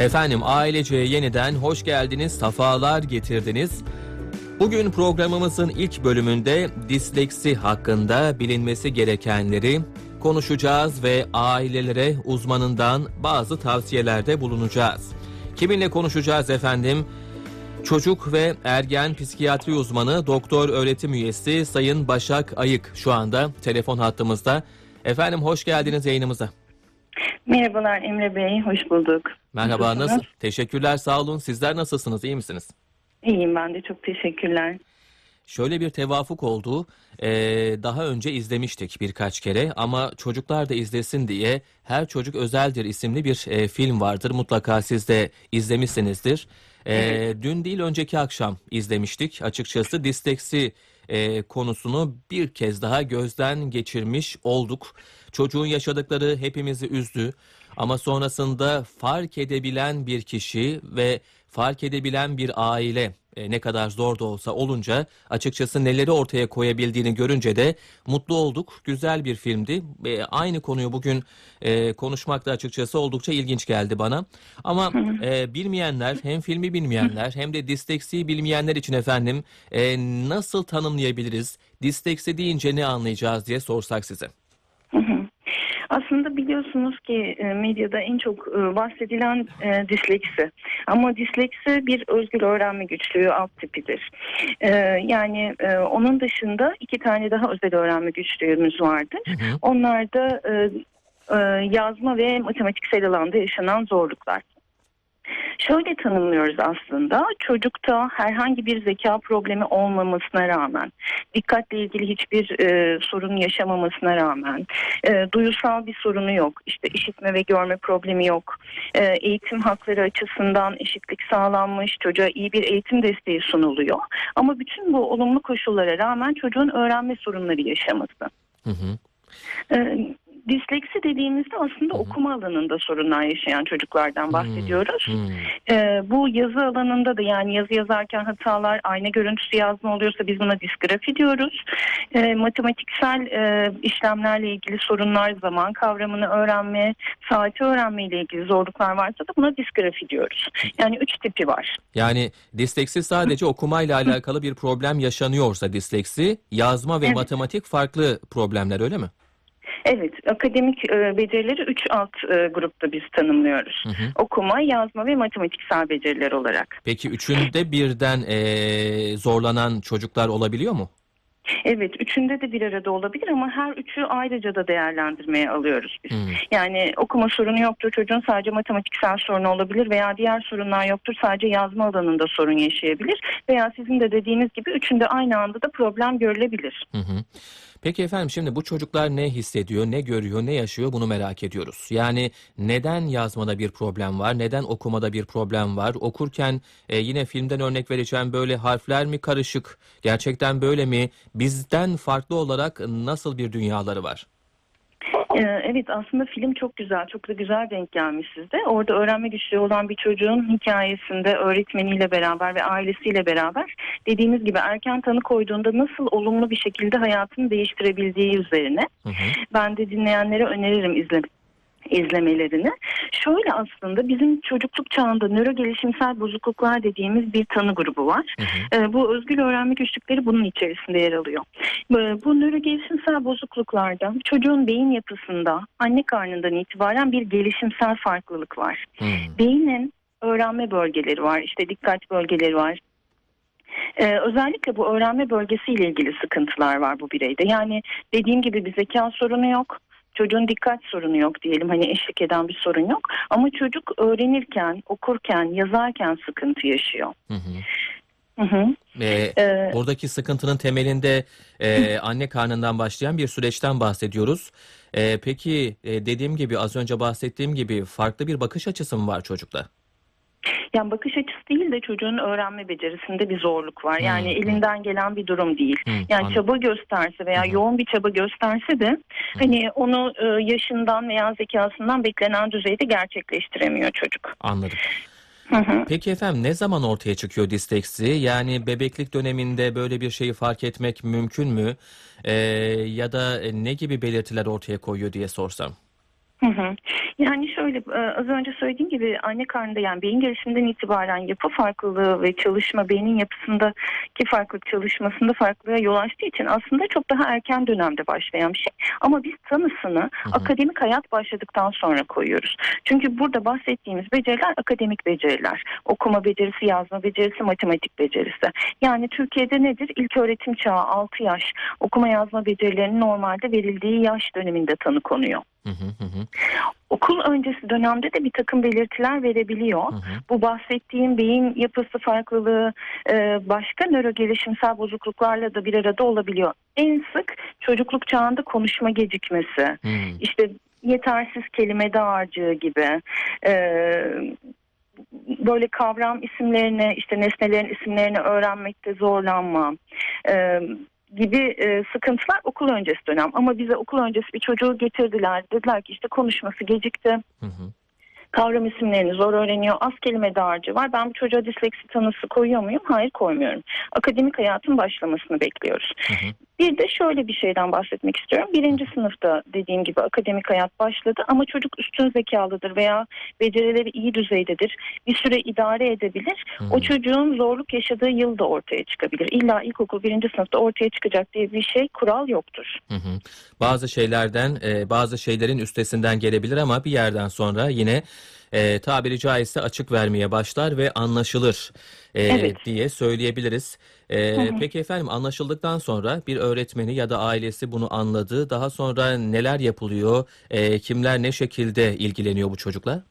Efendim ailece yeniden hoş geldiniz, safalar getirdiniz. Bugün programımızın ilk bölümünde disleksi hakkında bilinmesi gerekenleri konuşacağız ve ailelere uzmanından bazı tavsiyelerde bulunacağız. Kiminle konuşacağız efendim? Çocuk ve ergen psikiyatri uzmanı doktor öğretim üyesi Sayın Başak Ayık şu anda telefon hattımızda. Efendim hoş geldiniz yayınımıza. Merhabalar Emre Bey, hoş bulduk. Merhaba Nasılsınız? nasıl? Teşekkürler sağ olun. Sizler nasılsınız? iyi misiniz? İyiyim ben de, çok teşekkürler. Şöyle bir tevafuk oldu. Ee, daha önce izlemiştik birkaç kere ama çocuklar da izlesin diye Her Çocuk Özeldir isimli bir e, film vardır. Mutlaka siz de izlemişsinizdir. Ee, Dün değil önceki akşam izlemiştik. Açıkçası disleksi e, konusunu bir kez daha gözden geçirmiş olduk. Çocuğun yaşadıkları hepimizi üzdü. Ama sonrasında fark edebilen bir kişi ve fark edebilen bir aile e, ne kadar zor da olsa olunca açıkçası neleri ortaya koyabildiğini görünce de mutlu olduk. Güzel bir filmdi. E, aynı konuyu bugün e, konuşmak da açıkçası oldukça ilginç geldi bana. Ama e, bilmeyenler hem filmi bilmeyenler hem de disleksiyi bilmeyenler için efendim e, nasıl tanımlayabiliriz? Disleksi deyince ne anlayacağız diye sorsak size. Aslında biliyorsunuz ki e, medyada en çok e, bahsedilen e, disleksi. Ama disleksi bir özgür öğrenme güçlüğü alt tipidir. Yani onun dışında iki tane daha özel öğrenme güçlüğümüz vardır. Hı hı. Onlar da yazma ve matematiksel alanda yaşanan zorluklar. Şöyle tanımlıyoruz aslında çocukta herhangi bir zeka problemi olmamasına rağmen dikkatle ilgili hiçbir e, sorun yaşamamasına rağmen e, duyusal bir sorunu yok işte işitme ve görme problemi yok e, eğitim hakları açısından eşitlik sağlanmış çocuğa iyi bir eğitim desteği sunuluyor ama bütün bu olumlu koşullara rağmen çocuğun öğrenme sorunları yaşaması. Hı hı. E, disleksi dediğimizde aslında okuma alanında sorunlar yaşayan çocuklardan bahsediyoruz. Hmm. Ee, bu yazı alanında da yani yazı yazarken hatalar ayna görüntüsü yazma oluyorsa biz buna disgrafi diyoruz. Ee, matematiksel e, işlemlerle ilgili sorunlar, zaman kavramını öğrenme, saati öğrenme ile ilgili zorluklar varsa da buna disgrafi diyoruz. Yani üç tipi var. Yani disleksi sadece okumayla alakalı bir problem yaşanıyorsa disleksi, yazma ve Evet. matematik farklı problemler öyle mi? Evet, akademik e, becerileri üç alt e, grupta biz tanımlıyoruz. Hı hı. Okuma, yazma ve matematiksel beceriler olarak. Peki üçünde birden eee, zorlanan çocuklar olabiliyor mu? Evet, üçünde de bir arada olabilir ama her üçü ayrıca da değerlendirmeye alıyoruz biz. Hmm. Yani okuma sorunu yoktur çocuğun sadece matematiksel sorunu olabilir veya diğer sorunlar yoktur sadece yazma alanında sorun yaşayabilir veya sizin de dediğiniz gibi üçünde aynı anda da problem görülebilir. Hı hı. Peki efendim şimdi bu çocuklar ne hissediyor, ne görüyor, ne yaşıyor bunu merak ediyoruz. Yani neden yazmada bir problem var, neden okumada bir problem var? Okurken e, yine filmden örnek vereceğim böyle harfler mi karışık, gerçekten böyle mi? Bizden farklı olarak nasıl bir dünyaları var? Ee, evet aslında film çok güzel, çok da güzel denk gelmiş sizde. Orada öğrenme güçlüğü olan bir çocuğun hikayesinde öğretmeniyle beraber ve ailesiyle beraber dediğiniz gibi erken tanı koyduğunda nasıl olumlu bir şekilde hayatını değiştirebildiği üzerine. Hı hı. Ben de dinleyenlere öneririm izle, izlemelerini. Şöyle aslında bizim çocukluk çağında nöro gelişimsel bozukluklar dediğimiz bir tanı grubu var. Hı hı. Ee, bu özgür öğrenme güçlükleri bunun içerisinde yer alıyor. Ee, bu nöro gelişimsel bozukluklarda çocuğun beyin yapısında anne karnından itibaren bir gelişimsel farklılık var. Hmm. Beynin öğrenme bölgeleri var, işte dikkat bölgeleri var. Ee, özellikle bu öğrenme bölgesiyle ilgili sıkıntılar var bu bireyde. Yani dediğim gibi bir zeka sorunu yok. Çocuğun dikkat sorunu yok diyelim hani eşlik eden bir sorun yok. Ama çocuk öğrenirken, okurken, yazarken sıkıntı yaşıyor. Hı hı. Hı hı. Ee, Ee, Buradaki sıkıntının temelinde e, anne karnından başlayan bir süreçten bahsediyoruz. E, peki e, dediğim gibi az önce bahsettiğim gibi farklı bir bakış açısı mı var çocukta? Yani bakış açısı değil de çocuğun öğrenme becerisinde bir zorluk var. Yani Hmm, elinden gelen bir durum değil. Hmm, Yani anladım. çaba gösterse veya hı. yoğun bir çaba gösterse de hani onu e, yaşından veya zekasından beklenen düzeyde gerçekleştiremiyor çocuk. Anladım. Hı hı. Peki efendim ne zaman ortaya çıkıyor disleksi? Yani bebeklik döneminde böyle bir şeyi fark etmek mümkün mü? E, ya da ne gibi belirtiler ortaya koyuyor diye sorsam. Hı hı. Yani şöyle e, az önce söylediğim gibi anne karnında yani beyin gelişiminden itibaren yapı farklılığı ve çalışma beynin yapısındaki farklılık çalışmasında farklılığa yol açtığı için aslında çok daha erken dönemde başlayan bir şey. Ama biz tanısını hı. akademik hayat başladıktan sonra koyuyoruz. Çünkü burada bahsettiğimiz beceriler akademik beceriler. Okuma becerisi, yazma becerisi, matematik becerisi. Yani Türkiye'de nedir? İlk öğretim çağı 6 yaş. Okuma yazma becerilerinin normalde verildiği yaş döneminde tanı konuyor. Hı hı hı hı. Okul öncesi dönemde de bir takım belirtiler verebiliyor. Hı hı. Bu bahsettiğim beyin yapısı farklılığı e, başka nörogelişimsel bozukluklarla da bir arada olabiliyor. En sık çocukluk çağında konuşma gecikmesi, Hı. işte yetersiz kelime dağarcığı gibi e, böyle kavram isimlerini işte nesnelerin isimlerini öğrenmekte zorlanma e, gibi e, sıkıntılar okul öncesi dönem ama bize okul öncesi bir çocuğu getirdiler dediler ki işte konuşması gecikti Hı hı. kavram isimlerini zor öğreniyor. Az kelime dağarcığı var. Ben bu çocuğa disleksi tanısı koyuyor muyum? Hayır koymuyorum. Akademik hayatın başlamasını bekliyoruz. Hı hı. Bir de şöyle bir şeyden bahsetmek istiyorum. Birinci sınıfta dediğim gibi akademik hayat başladı ama çocuk üstün zekalıdır veya becerileri iyi düzeydedir. Bir süre idare edebilir. Hı. O çocuğun zorluk yaşadığı yıl da ortaya çıkabilir. İlla ilkokul birinci sınıfta ortaya çıkacak diye bir şey kural yoktur. Hı hı. Bazı şeylerden, e, bazı şeylerin üstesinden gelebilir ama bir yerden sonra yine e, tabiri caizse açık vermeye başlar ve anlaşılır e, Evet. diye söyleyebiliriz. E, hı. Peki efendim anlaşıldıktan sonra bir öğretmeni ya da ailesi bunu anladı. Daha sonra neler yapılıyor? E, kimler ne şekilde ilgileniyor bu çocukla?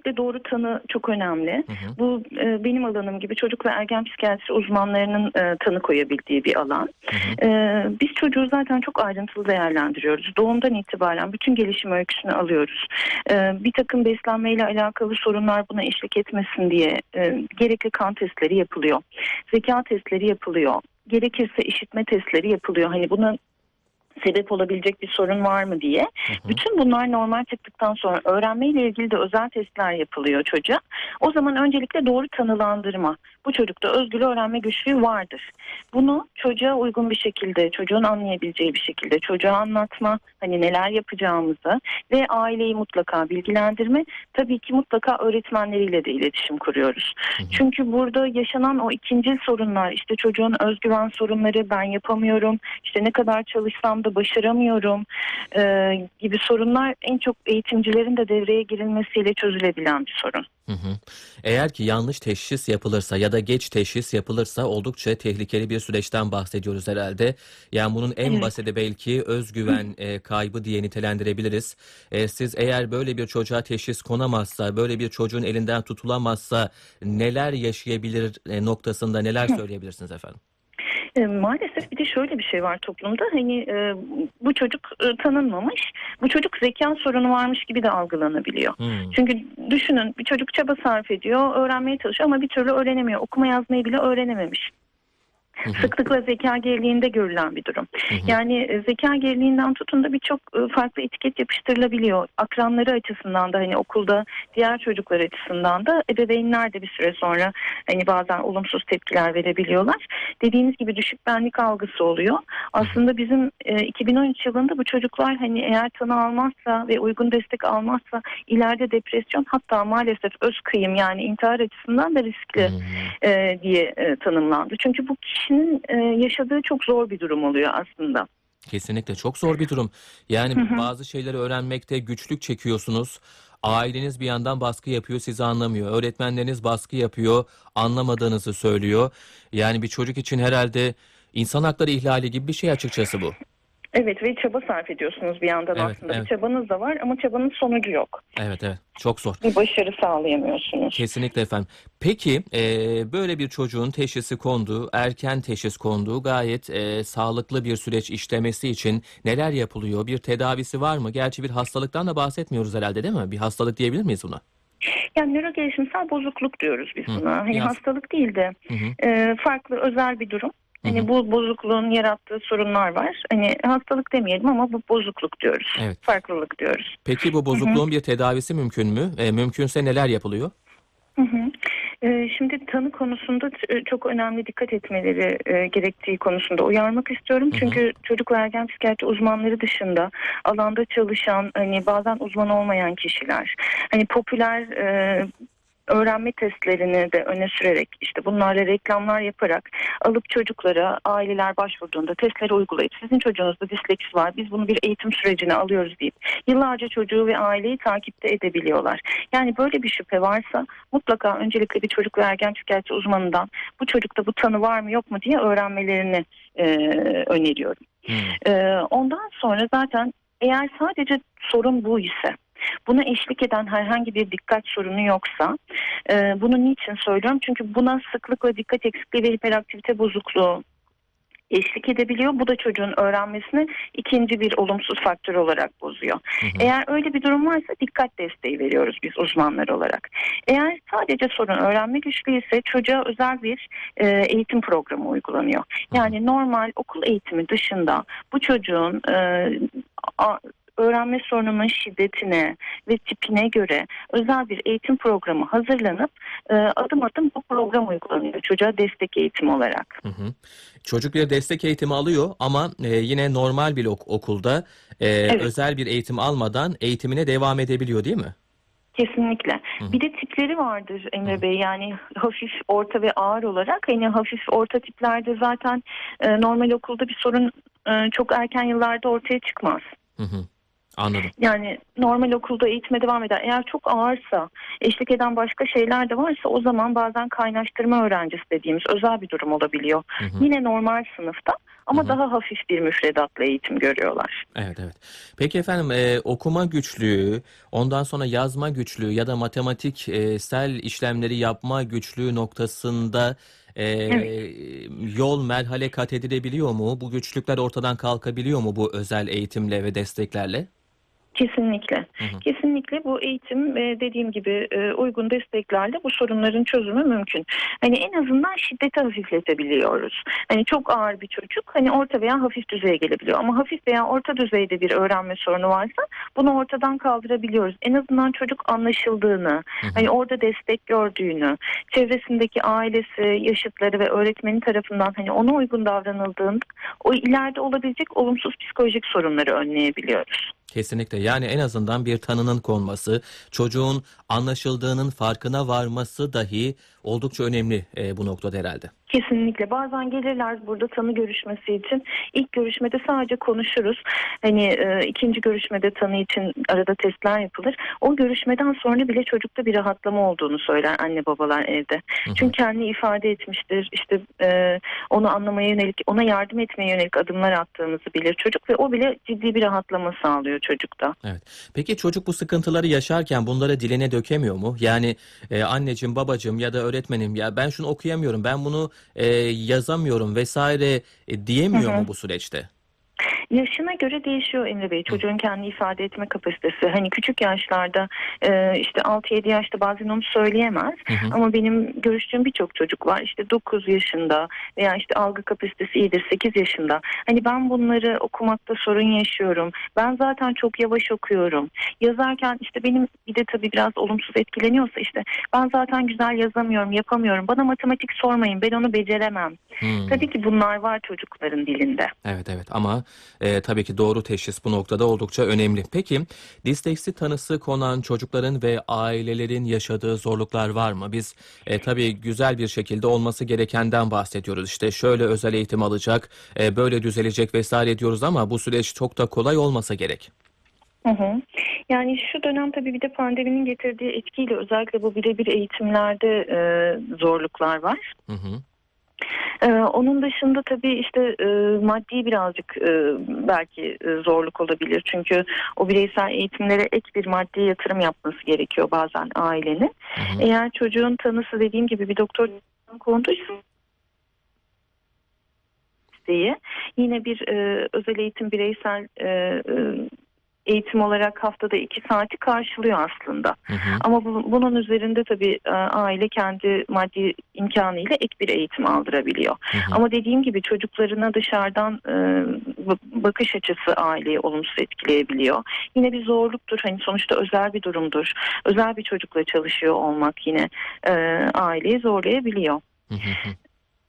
Öncelikle doğru tanı çok önemli. Hı hı. Bu e, benim alanım gibi çocuk ve ergen psikiyatri uzmanlarının e, tanı koyabildiği bir alan. Hı hı. E, biz çocuğu zaten çok ayrıntılı değerlendiriyoruz. Doğumdan itibaren bütün gelişim öyküsünü alıyoruz. E, bir takım beslenmeyle alakalı sorunlar buna eşlik etmesin diye e, gerekli kan testleri yapılıyor. Zeka testleri yapılıyor. Gerekirse işitme testleri yapılıyor. Hani buna sebep olabilecek bir sorun var mı diye. Hı hı. Bütün bunlar normal çıktıktan sonra öğrenmeyle ilgili de özel testler yapılıyor çocuğa. O zaman öncelikle doğru tanılandırma. Bu çocukta özgür öğrenme güçlüğü vardır. Bunu çocuğa uygun bir şekilde, çocuğun anlayabileceği bir şekilde çocuğa anlatma, hani neler yapacağımızı ve aileyi mutlaka bilgilendirme. Tabii ki mutlaka öğretmenleriyle de iletişim kuruyoruz. Hı hı. Çünkü burada yaşanan o ikincil sorunlar, işte çocuğun özgüven sorunları, ben yapamıyorum, işte ne kadar çalışsam da başaramıyorum e, gibi sorunlar en çok eğitimcilerin de devreye girilmesiyle çözülebilen bir sorun. Hı hı. Eğer ki yanlış teşhis yapılırsa ya da geç teşhis yapılırsa oldukça tehlikeli bir süreçten bahsediyoruz herhalde. Yani bunun en Evet. basiti belki özgüven e, kaybı diye nitelendirebiliriz. E, siz eğer böyle bir çocuğa teşhis konamazsa, böyle bir çocuğun elinden tutulamazsa neler yaşayabilir e, noktasında neler söyleyebilirsiniz efendim? E, maalesef bir de şöyle bir şey var toplumda hani e, bu çocuk e, tanınmamış, bu çocuk zeka sorunu varmış gibi de algılanabiliyor. Hmm. Çünkü düşünün bir çocuk çaba sarf ediyor, öğrenmeye çalışıyor ama bir türlü öğrenemiyor. Okuma yazmayı bile öğrenememiş. Hı hı. Sıklıkla zeka geriliğinde görülen bir durum. Hı hı. Yani e, zeka geriliğinden tutun da birçok e, farklı etiket yapıştırılabiliyor. Akranları açısından da hani okulda diğer çocuklar açısından da ebeveynler de bir süre sonra hani bazen olumsuz tepkiler verebiliyorlar. Dediğiniz gibi düşük benlik algısı oluyor. Aslında bizim e, 2013 yılında bu çocuklar hani eğer tanı almazsa ve uygun destek almazsa ileride depresyon hatta maalesef öz kıyım yani intihar açısından da riskli Hı hı. e, diye e, tanımlandı. Çünkü bu kişinin e, yaşadığı çok zor bir durum oluyor aslında. Kesinlikle çok zor bir durum. Yani Hı hı. bazı şeyleri öğrenmekte güçlük çekiyorsunuz. Aileniz bir yandan baskı yapıyor, sizi anlamıyor. Öğretmenleriniz baskı yapıyor, anlamadığınızı söylüyor. Yani bir çocuk için herhalde insan hakları ihlali gibi bir şey açıkçası bu. Evet ve çaba sarf ediyorsunuz bir yandan Evet, aslında. evet. Bir çabanız da var ama çabanın sonucu yok. Evet evet çok zor. Bir başarı sağlayamıyorsunuz. Kesinlikle efendim. Peki e, böyle bir çocuğun teşhisi konduğu, erken teşhis konduğu gayet e, sağlıklı bir süreç işlemesi için neler yapılıyor? Bir tedavisi var mı? Gerçi bir hastalıktan da bahsetmiyoruz herhalde değil mi? Bir hastalık diyebilir miyiz buna? Yani nörogelişimsel bozukluk diyoruz biz Hı, buna. Hani biraz- hastalık değil de Hı hı. e, farklı özel bir durum. Hı Hani hı. bu bozukluğun yarattığı sorunlar var. Hani hastalık demeyelim ama bu bozukluk diyoruz. Evet. Farklılık diyoruz. Peki bu bozukluğun bir tedavisi mümkün mü? E, mümkünse neler yapılıyor? Hı hı. Ee, Şimdi tanı konusunda t- çok önemli dikkat etmeleri e, gerektiği konusunda uyarmak istiyorum. Hı hı. Çünkü çocuk ve ergen psikiyatri uzmanları dışında alanda çalışan hani bazen uzman olmayan kişiler hani popüler e, öğrenme testlerini de öne sürerek işte bunlarla reklamlar yaparak alıp çocuklara aileler başvurduğunda testleri uygulayıp sizin çocuğunuzda disleksi var biz bunu bir eğitim sürecine alıyoruz deyip yıllarca çocuğu ve aileyi takipte edebiliyorlar. Yani böyle bir şüphe varsa mutlaka öncelikle bir çocuk ve ergen psikiyatri uzmanından bu çocukta bu tanı var mı yok mu diye öğrenmelerini e, öneriyorum. Hmm. Ee, ondan sonra zaten eğer sadece sorun bu ise buna eşlik eden herhangi bir dikkat sorunu yoksa e, bunu niçin söylüyorum? Çünkü buna sıklıkla dikkat eksikliği ve hiperaktivite bozukluğu eşlik edebiliyor. Bu da çocuğun öğrenmesini ikinci bir olumsuz faktör olarak bozuyor. Hı hı. Eğer öyle bir durum varsa dikkat desteği veriyoruz biz uzmanlar olarak. Eğer sadece sorun öğrenme güçlüğü ise çocuğa özel bir e, eğitim programı uygulanıyor. Yani normal okul eğitimi dışında bu çocuğun e, a- öğrenme sorununun şiddetine ve tipine göre özel bir eğitim programı hazırlanıp e, adım adım bu program uygulanıyor çocuğa destek eğitim olarak. Hı hı. Çocuk bir destek eğitimi alıyor ama e, yine normal bir ok- okulda e, özel bir eğitim almadan eğitimine devam edebiliyor değil mi? Kesinlikle. Hı. Bir de tipleri vardır Emre Bey. Yani hafif, orta ve ağır olarak. Hani hafif orta tiplerde zaten e, normal okulda bir sorun e, çok erken yıllarda ortaya çıkmaz. Hı hı. Anladım. Yani normal okulda eğitime devam eder. Eğer çok ağırsa, eşlik eden başka şeyler de varsa o zaman bazen kaynaştırma öğrencisi dediğimiz özel bir durum olabiliyor. Hı hı. Yine normal sınıfta ama Hı hı. daha hafif bir müfredatla eğitim görüyorlar. Evet evet. Peki efendim e, okuma güçlüğü, ondan sonra yazma güçlüğü ya da matematiksel işlemleri yapma güçlüğü noktasında e, yol merhale kat edilebiliyor mu? Bu güçlükler ortadan kalkabiliyor mu bu özel eğitimle ve desteklerle? Kesinlikle. Hı hı. Kesinlikle bu eğitim e, dediğim gibi e, uygun desteklerle bu sorunların çözümü mümkün. Hani en azından şiddeti hafifletebiliyoruz. Hani çok ağır bir çocuk hani orta veya hafif düzeye gelebiliyor. Ama hafif veya orta düzeyde bir öğrenme sorunu varsa bunu ortadan kaldırabiliyoruz. En azından çocuk anlaşıldığını, Hı hı. hani orada destek gördüğünü, çevresindeki ailesi, yaşıtları ve öğretmeni tarafından hani ona uygun davranıldığında o ileride olabilecek olumsuz psikolojik sorunları önleyebiliyoruz. Kesinlikle. Yani en azından bir tanının konması, çocuğun anlaşıldığının farkına varması dahi oldukça önemli e, bu noktada herhalde. Kesinlikle. Bazen gelirler burada tanı görüşmesi için. İlk görüşmede sadece konuşuruz. Hani e, ikinci görüşmede tanı için arada testler yapılır. O görüşmeden sonra bile çocukta bir rahatlama olduğunu söyler anne babalar evde. Hı hı. Çünkü kendini ifade etmiştir. İşte e, onu anlamaya yönelik, ona yardım etmeye yönelik adımlar attığımızı bilir çocuk ve o bile ciddi bir rahatlama sağlıyor çocukta. Evet. Peki çocuk bu sıkıntıları yaşarken bunları diline dökemiyor mu? Yani e, anneciğim, babacığım ya da öğretmenim ya ben şunu okuyamıyorum, ben bunu e, yazamıyorum vesaire e, diyemiyor Hı hı. mu bu süreçte? Yaşına göre değişiyor Emre Bey. Çocuğun kendi ifade etme kapasitesi. Hani küçük yaşlarda e, işte 6-7 yaşta bazen onu söyleyemez. Hı hı. Ama benim görüştüğüm birçok çocuk var. İşte 9 yaşında veya işte algı kapasitesi iyidir 8 yaşında. Hani ben bunları okumakta sorun yaşıyorum. Ben zaten çok yavaş okuyorum. Yazarken işte benim bir de tabii biraz olumsuz etkileniyorsa işte ben zaten güzel yazamıyorum, yapamıyorum. Bana matematik sormayın. Ben onu beceremem. Hmm. Tabii ki bunlar var çocukların dilinde. Evet evet ama e, tabii ki doğru teşhis bu noktada oldukça önemli. Peki disleksi tanısı konan çocukların ve ailelerin yaşadığı zorluklar var mı? Biz e, tabii güzel bir şekilde olması gerekenden bahsediyoruz. İşte şöyle özel eğitim alacak, e, böyle düzelecek vesaire diyoruz ama bu süreç çok da kolay olmasa gerek. Hı hı. Yani şu dönem tabii bir de pandeminin getirdiği etkiyle özellikle bu birebir eğitimlerde e, zorluklar var. Hı hı. E, onun dışında tabii işte e, maddi birazcık e, belki e, zorluk olabilir. Çünkü o bireysel eğitimlere ek bir maddi yatırım yapması gerekiyor bazen ailenin. Hı hı. Eğer çocuğun tanısı dediğim gibi bir doktor konduysa isteği yine bir e, özel eğitim bireysel e, e, eğitim olarak haftada iki saati karşılıyor aslında. Hı hı. Ama bu- bunun üzerinde tabii e, aile kendi maddi imkanıyla ek bir eğitim aldırabiliyor. Hı hı. Ama dediğim gibi çocuklarına dışarıdan e, ba- bakış açısı aileyi olumsuz etkileyebiliyor. Yine bir zorluktur. Hani sonuçta özel bir durumdur. Özel bir çocukla çalışıyor olmak yine e, aileyi zorlayabiliyor. Hı hı hı.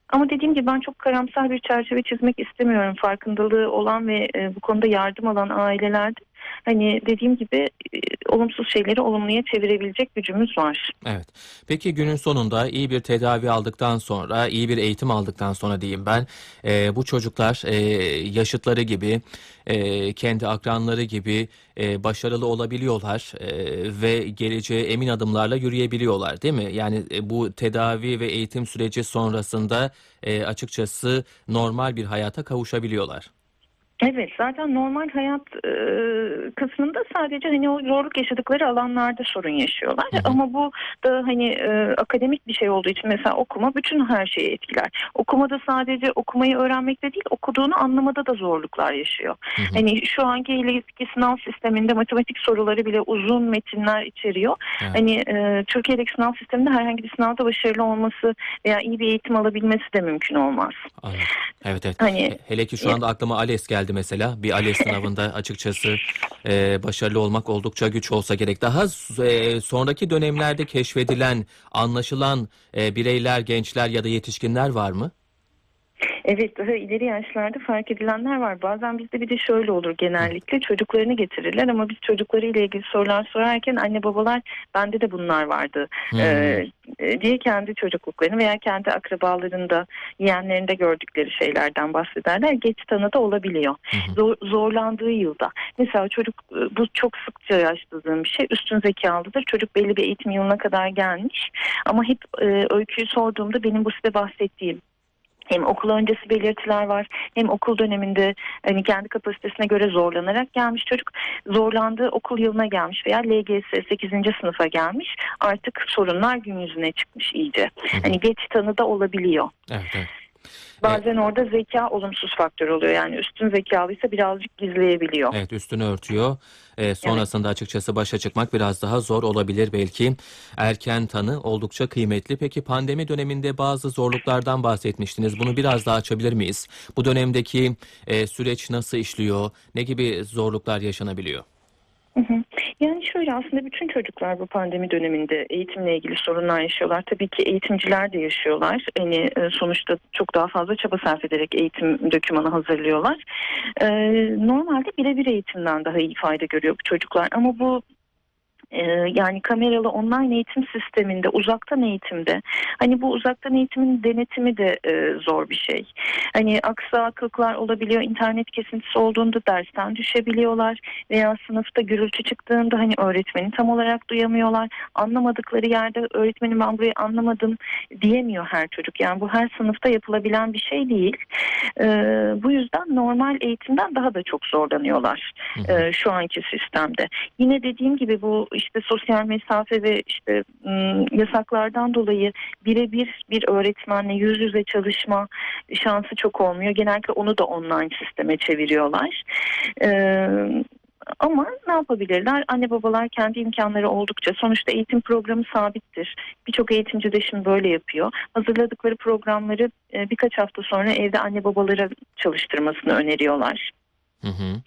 Ama dediğim gibi ben çok karamsar bir çerçeve çizmek istemiyorum. Farkındalığı olan ve e, bu konuda yardım alan ailelerde hani dediğim gibi e, olumsuz şeyleri olumluya çevirebilecek gücümüz var. Evet. Peki günün sonunda iyi bir tedavi aldıktan sonra, iyi bir eğitim aldıktan sonra diyeyim ben, e, bu çocuklar e, yaşıtları gibi, e, kendi akranları gibi e, başarılı olabiliyorlar e, ve geleceğe emin adımlarla yürüyebiliyorlar, değil mi? Yani e, bu tedavi ve eğitim süreci sonrasında e, açıkçası normal bir hayata kavuşabiliyorlar. Evet zaten normal hayat e, kısmında sadece hani o zorluk yaşadıkları alanlarda sorun yaşıyorlar. Hı hı. Ama bu da hani e, akademik bir şey olduğu için mesela okuma bütün her şeyi etkiler. Okumada sadece okumayı öğrenmekte değil okuduğunu anlamada da zorluklar yaşıyor. Hı hı. Hani şu anki eski sınav sisteminde matematik soruları bile uzun metinler içeriyor. Evet. Hani e, Türkiye'deki sınav sisteminde herhangi bir sınavda başarılı olması veya iyi bir eğitim alabilmesi de mümkün olmaz. Anladım. Evet evet. Hani He- Hele ki şu anda aklıma ALES geldi mesela. Bir ALES sınavında açıkçası e, başarılı olmak oldukça güç olsa gerek. Daha e, sonraki dönemlerde keşfedilen, anlaşılan e, bireyler, gençler ya da yetişkinler var mı? Evet daha ileri yaşlarda fark edilenler var. Bazen bizde bir de şöyle olur genellikle çocuklarını getirirler ama biz çocuklarıyla ilgili sorular sorarken anne babalar bende de bunlar vardı Hmm. ee, e, diye kendi çocukluklarını veya kendi akrabalarında yeğenlerinde gördükleri şeylerden bahsederler. Geç tanı da olabiliyor. Hı. Zor- zorlandığı yılda. Mesela çocuk e, bu çok sıkça yaşadığım bir şey üstün zekalıdır. Çocuk belli bir eğitim yılına kadar gelmiş ama hep e, öyküyü sorduğumda benim bu size bahsettiğim hem okul öncesi belirtiler var hem okul döneminde hani kendi kapasitesine göre zorlanarak gelmiş çocuk zorlandığı okul yılına gelmiş veya LGS 8. sınıfa gelmiş artık sorunlar gün yüzüne çıkmış iyice. Hani geç tanıda olabiliyor. Evet, evet. Bazen orada zeka olumsuz faktör oluyor. Yani üstün zekalıysa birazcık gizleyebiliyor. Evet üstünü örtüyor. E, sonrasında açıkçası başa çıkmak biraz daha zor olabilir belki. Erken tanı oldukça kıymetli. Peki pandemi döneminde bazı zorluklardan bahsetmiştiniz. Bunu biraz daha açabilir miyiz? Bu dönemdeki e, süreç nasıl işliyor? Ne gibi zorluklar yaşanabiliyor? Yani şöyle aslında bütün çocuklar bu pandemi döneminde eğitimle ilgili sorunlar yaşıyorlar. Tabii ki eğitimciler de yaşıyorlar. Hani e, sonuçta çok daha fazla çaba sarf ederek eğitim dokümanı hazırlıyorlar. E, normalde birebir eğitimden daha iyi fayda görüyor bu çocuklar. Ama bu e, yani kameralı online eğitim sisteminde uzaktan eğitimde hani bu uzaktan eğitimin denetimi de e, zor bir şey. Hani aksaklıklar olabiliyor internet kesintisi olduğunda dersten düşebiliyorlar veya sınıfta gürültü çıktığında hani öğretmeni tam olarak duyamıyorlar. Anlamadıkları yerde öğretmenim ben burayı anlamadım diyemiyor her çocuk. Yani bu her sınıfta yapılabilen bir şey değil. E, bu yüzden normal eğitimden daha da çok zorlanıyorlar e, şu anki sistemde. Yine dediğim gibi bu işte sosyal mesafe ve işte yasaklardan dolayı birebir bir öğretmenle yüz yüze çalışma şansı çok olmuyor. Genellikle onu da online sisteme çeviriyorlar. Ama ne yapabilirler? Anne babalar kendi imkanları oldukça sonuçta eğitim programı sabittir. Birçok eğitimci de şimdi böyle yapıyor. Hazırladıkları programları birkaç hafta sonra evde anne babalara çalıştırmasını öneriyorlar. Hı hı.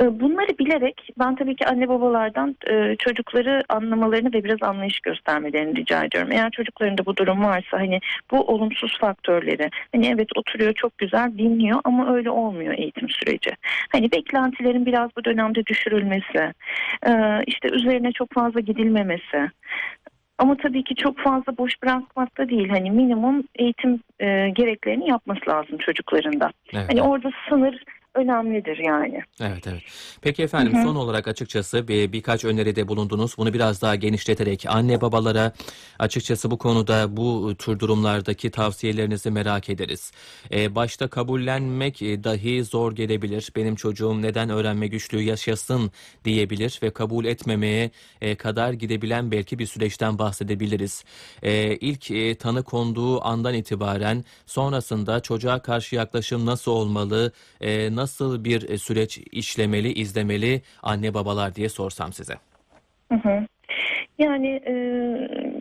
E, Bunları bilerek ben tabii ki anne babalardan e, çocukları anlamalarını ve biraz anlayış göstermelerini rica ediyorum. Eğer çocuklarında bu durum varsa hani bu olumsuz faktörleri hani evet oturuyor çok güzel dinliyor ama öyle olmuyor eğitim süreci. Hani beklentilerin biraz bu dönemde düşürülmesi, e, işte üzerine çok fazla gidilmemesi. Ama tabii ki çok fazla boş bırakmak da değil. Hani minimum eğitim e, gereklerini yapması lazım çocuklarında. Evet. Hani orada sınır önemlidir yani. Evet evet. Peki efendim son olarak açıkçası bir, birkaç öneride bulundunuz. Bunu biraz daha genişleterek anne babalara açıkçası bu konuda bu tür durumlardaki tavsiyelerinizi merak ederiz. Ee, başta kabullenmek e, dahi zor gelebilir. Benim çocuğum neden öğrenme güçlüğü yaşasın diyebilir ve kabul etmemeye e, kadar gidebilen belki bir süreçten bahsedebiliriz. Ee, ilk e, tanı konduğu andan itibaren sonrasında çocuğa karşı yaklaşım nasıl olmalı, e, nasıl bir e, süreç işlemeli, izlemeli anne babalar diye sorsam size. Yani e,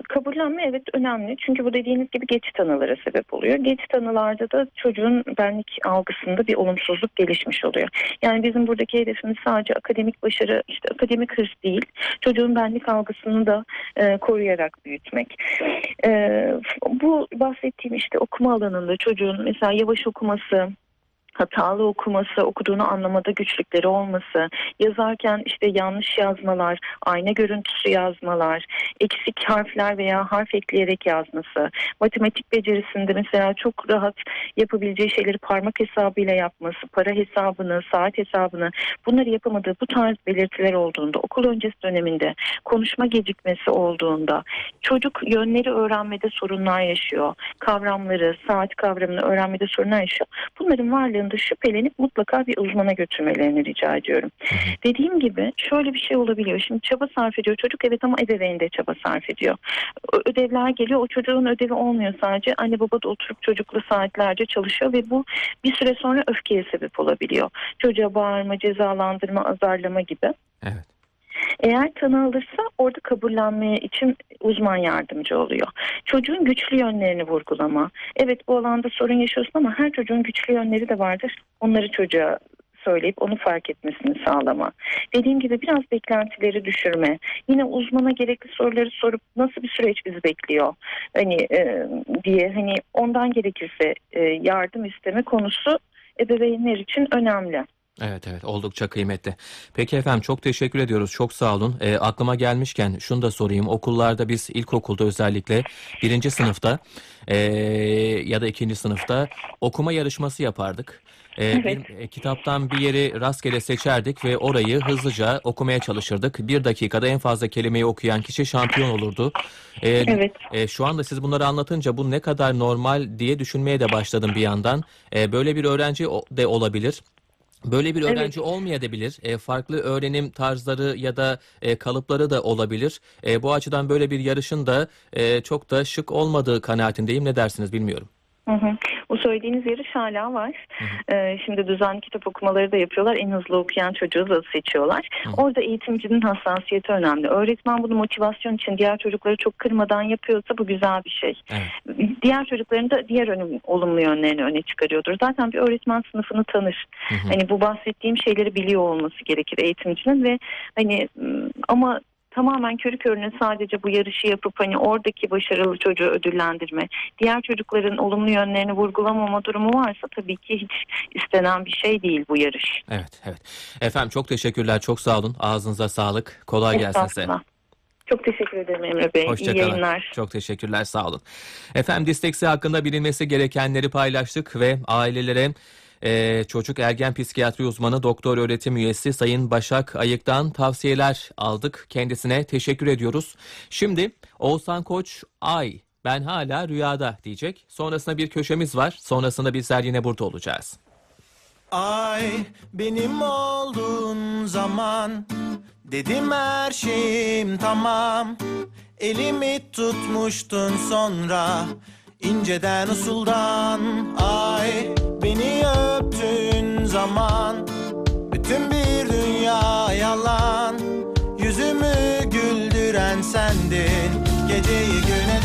kabullenme evet önemli. Çünkü bu dediğiniz gibi geç tanılara sebep oluyor. Geç tanılarda da çocuğun benlik algısında bir olumsuzluk gelişmiş oluyor. Yani bizim buradaki hedefimiz sadece akademik başarı, işte akademik hırs değil. Çocuğun benlik algısını da e, koruyarak büyütmek. E, bu bahsettiğim işte okuma alanında çocuğun mesela yavaş okuması, hatalı okuması, okuduğunu anlamada güçlükleri olması, yazarken işte yanlış yazmalar, ayna görüntüsü yazmalar, eksik harfler veya harf ekleyerek yazması, matematik becerisinde mesela çok rahat yapabileceği şeyleri parmak hesabıyla yapması, para hesabını, saat hesabını bunları yapamadığı bu tarz belirtiler olduğunda, okul öncesi döneminde konuşma gecikmesi olduğunda, çocuk yönleri öğrenmede sorunlar yaşıyor, kavramları, saat kavramını öğrenmede sorunlar yaşıyor. Bunların varlığında şüphelenip mutlaka bir uzmana götürmelerini rica ediyorum. Dediğim gibi şöyle bir şey olabiliyor. Şimdi çaba sarf ediyor çocuk evet ama ebeveyn de çaba sarf ediyor. Ödevler geliyor o çocuğun ödevi olmuyor sadece. Anne baba da oturup çocukla saatlerce çalışıyor ve bu bir süre sonra öfkeye sebep olabiliyor. Çocuğa bağırma, cezalandırma, azarlama gibi. Evet. Eğer tanı alırsa orada kabullenmeye için uzman yardımcı oluyor. Çocuğun güçlü yönlerini vurgulama. Evet bu alanda sorun yaşıyorsun ama her çocuğun güçlü yönleri de vardır. Onları çocuğa söyleyip onu fark etmesini sağlama. Dediğim gibi biraz beklentileri düşürme. Yine uzmana gerekli soruları sorup nasıl bir süreç bizi bekliyor hani e, diye hani ondan gerekirse e, yardım isteme konusu ebeveynler için önemli. Evet evet oldukça kıymetli. Peki efendim çok teşekkür ediyoruz. Çok sağ olun. E, aklıma gelmişken şunu da sorayım. Okullarda biz ilkokulda özellikle birinci sınıfta e, ya da ikinci sınıfta okuma yarışması yapardık. E, Evet. bir, e, kitaptan bir yeri rastgele seçerdik ve orayı hızlıca okumaya çalışırdık. Bir dakikada en fazla kelimeyi okuyan kişi şampiyon olurdu. E, Evet. e, şu anda siz bunları anlatınca bu ne kadar normal diye düşünmeye de başladım bir yandan. E, böyle bir öğrenci de olabilir. Böyle bir Evet. öğrenci olmayabilir. E, farklı öğrenim tarzları ya da e, kalıpları da olabilir. E, bu açıdan böyle bir yarışın da e, çok da şık olmadığı kanaatindeyim. Ne dersiniz bilmiyorum. Hı hı. Söylediğiniz yarış hala var. Ee, şimdi düzenli kitap okumaları da yapıyorlar. En hızlı okuyan çocuğu da seçiyorlar. Hı hı. Orada eğitimcinin hassasiyeti önemli. Öğretmen bunu motivasyon için diğer çocukları çok kırmadan yapıyorsa bu güzel bir şey. Evet. Diğer çocukların da diğer önüm, olumlu yönlerini öne çıkarıyordur. Zaten bir öğretmen sınıfını tanır. Hı hı. Hani bu bahsettiğim şeyleri biliyor olması gerekir eğitimcinin ve hani ama tamamen körü körüne sadece bu yarışı yapıp hani oradaki başarılı çocuğu ödüllendirme, diğer çocukların olumlu yönlerini vurgulamama durumu varsa tabii ki hiç istenen bir şey değil bu yarış. Evet, evet. Efendim çok teşekkürler. Çok sağ olun. Ağzınıza sağlık. Kolay gelsin size. Çok teşekkür ederim Emre Bey. İyi Hoşçakalın. yayınlar. Çok teşekkürler. Sağ olun. Efendim disleksi hakkında bilinmesi gerekenleri paylaştık ve ailelere e, çocuk ergen psikiyatri uzmanı doktor öğretim üyesi Sayın Başak Ayık'tan tavsiyeler aldık. Kendisine teşekkür ediyoruz. Şimdi Oğuzhan Koç Ay ben hala rüyada diyecek. Sonrasında bir köşemiz var. Sonrasında bizler yine burada olacağız. Ay benim olduğun zaman Dedim her şeyim tamam Elimi tutmuştun sonra inceden usuldan Ay beni öptüğün zaman Bütün bir dünya yalan Yüzümü güldüren sendin. Geceyi gün edendin